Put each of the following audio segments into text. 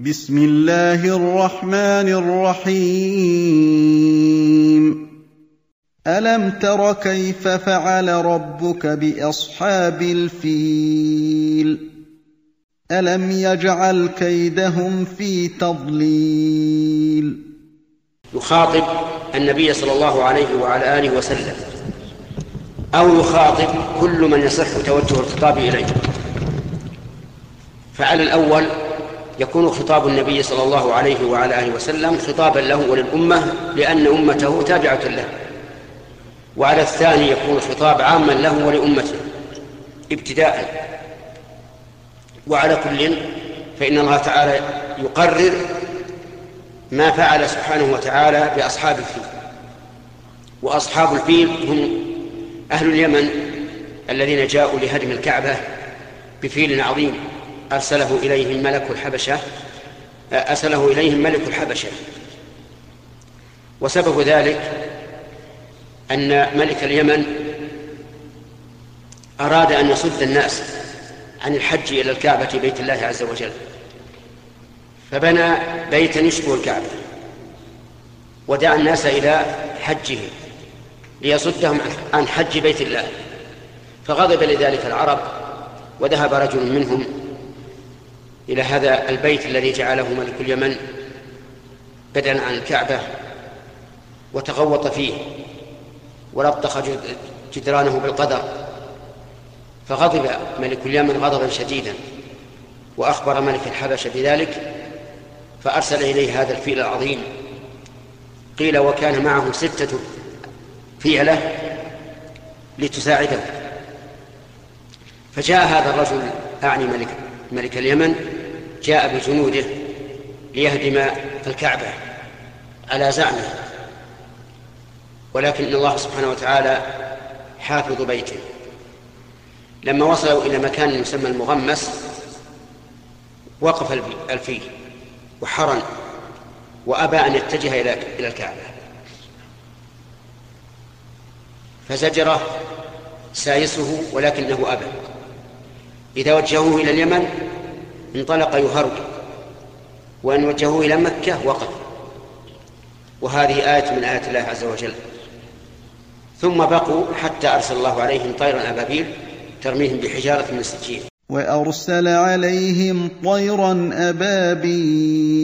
بسم الله الرحمن الرحيم. ألم تر كيف فعل ربك بأصحاب الفيل؟ ألم يجعل كيدهم في تضليل؟ يخاطب النبي صلى الله عليه وعلى آله وسلم أو يخاطب كل من يصح توجه الخطاب إليه. فعلى الأول يكون خطاب النبي صلى الله عليه وعلى آله وسلم خطابا له وللأمة لأن أمته تابعة له. وعلى الثاني يكون خطاب عاما له ولأمته ابتداء. وعلى كل فإن الله تعالى يقرر ما فعل سبحانه وتعالى بأصحاب الفيل. وأصحاب الفيل هم أهل اليمن الذين جاءوا لهدم الكعبة بفيل عظيم. أرسله إليهم ملك الحبشة أرسله إليهم ملك الحبشة. وسبب ذلك أن ملك اليمن أراد أن يصد الناس عن الحج إلى الكعبة بيت الله عز وجل. فبنى بيتا يشبه الكعبة ودعا الناس إلى حجه ليصدهم عن حج بيت الله. فغضب لذلك العرب وذهب رجل منهم إلى هذا البيت الذي جعله ملك اليمن بدلا عن الكعبة وتغوط فيه ولطخ جدرانه بالقدر فغضب ملك اليمن غضبا شديدا وأخبر ملك الحبشة بذلك فأرسل إليه هذا الفيل العظيم. قيل وكان معه ستة فيلة لتساعده. فجاء هذا الرجل أعني ملك ملك اليمن جاء بجنوده ليهدم الكعبة. على زعمه ولكن الله سبحانه وتعالى حافظ بيته. لما وصلوا إلى مكان يسمى المغمس وقف الفيل وحرن وأبى أن يتجه إلى إلى الكعبة. فزجره سايسه ولكنه أبى. إذا وجهوه إلى اليمن انطلق يهرب وإن وجهوه إلى مكة وقف. وهذه آية من آيات الله عز وجل. ثم بقوا حتى أرسل الله عليهم طيرا أبابيل ترميهم بحجارة من سجيل وأرسل عليهم طيرا أبابيل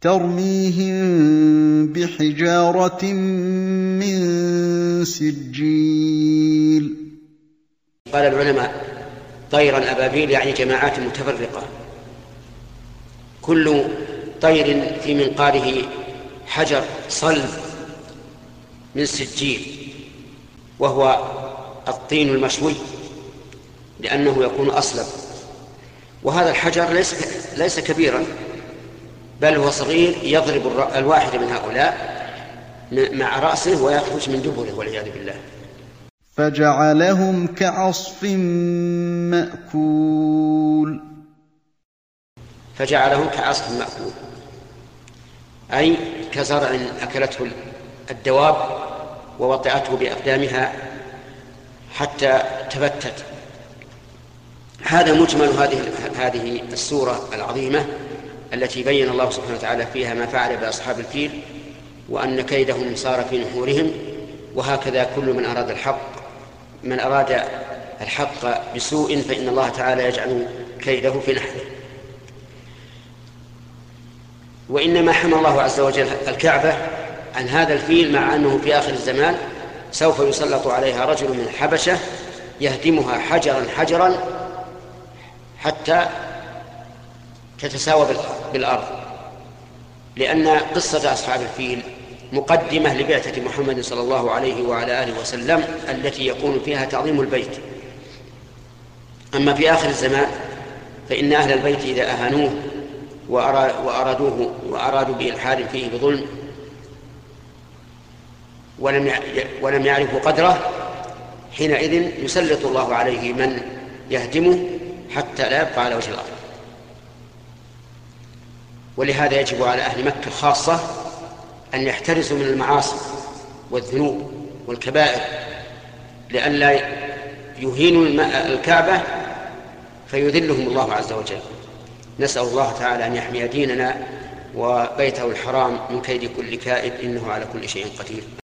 ترميهم بحجارة من سجيل. قال العلماء طيرا أبابيل يعني جماعات متفرقة. كل طير في منقاره حجر صلب من سجيل وهو الطين المشوي لأنه يكون أصلب. وهذا الحجر ليس ليس كبيرا بل هو صغير يضرب الواحد من هؤلاء مع رأسه ويخرج من دبره والعياذ بالله. فجعلهم كعصف مأكول. فجعلهم كعصف مأكول. أي كزرع أكلته الدواب ووطئته بأقدامها حتى تفتت. هذا مجمل هذه هذه السورة العظيمة التي بين الله سبحانه وتعالى فيها ما فعل بأصحاب الفيل وأن كيدهم صار في نحورهم وهكذا كل من أراد الحق من أراد الحق بسوء فإن الله تعالى يجعل كيده في نحره وإنما حمى الله عز وجل الكعبة عن هذا الفيل مع أنه في آخر الزمان سوف يسلط عليها رجل من الحبشة يهدمها حجرا حجرا حتى تتساوى بالأرض. لأن قصة أصحاب الفيل مقدمة لبعثة محمد صلى الله عليه وعلى آله وسلم التي يكون فيها تعظيم البيت. أما في آخر الزمان فإن أهل البيت إذا أهانوه وأرادوه وأرادوا بإلحاد فيه بظلم ولم ولم يعرفوا قدره حينئذ يسلط الله عليه من يهدمه حتى لا يبقى على وجه الأرض. ولهذا يجب على أهل مكة خاصة أن يحترسوا من المعاصي والذنوب والكبائر لئلا يهينوا الكعبة فيذلهم الله عز وجل. نسأل الله تعالى أن يحمي ديننا وبيته الحرام من كيد كل كائد إنه على كل شيء قدير.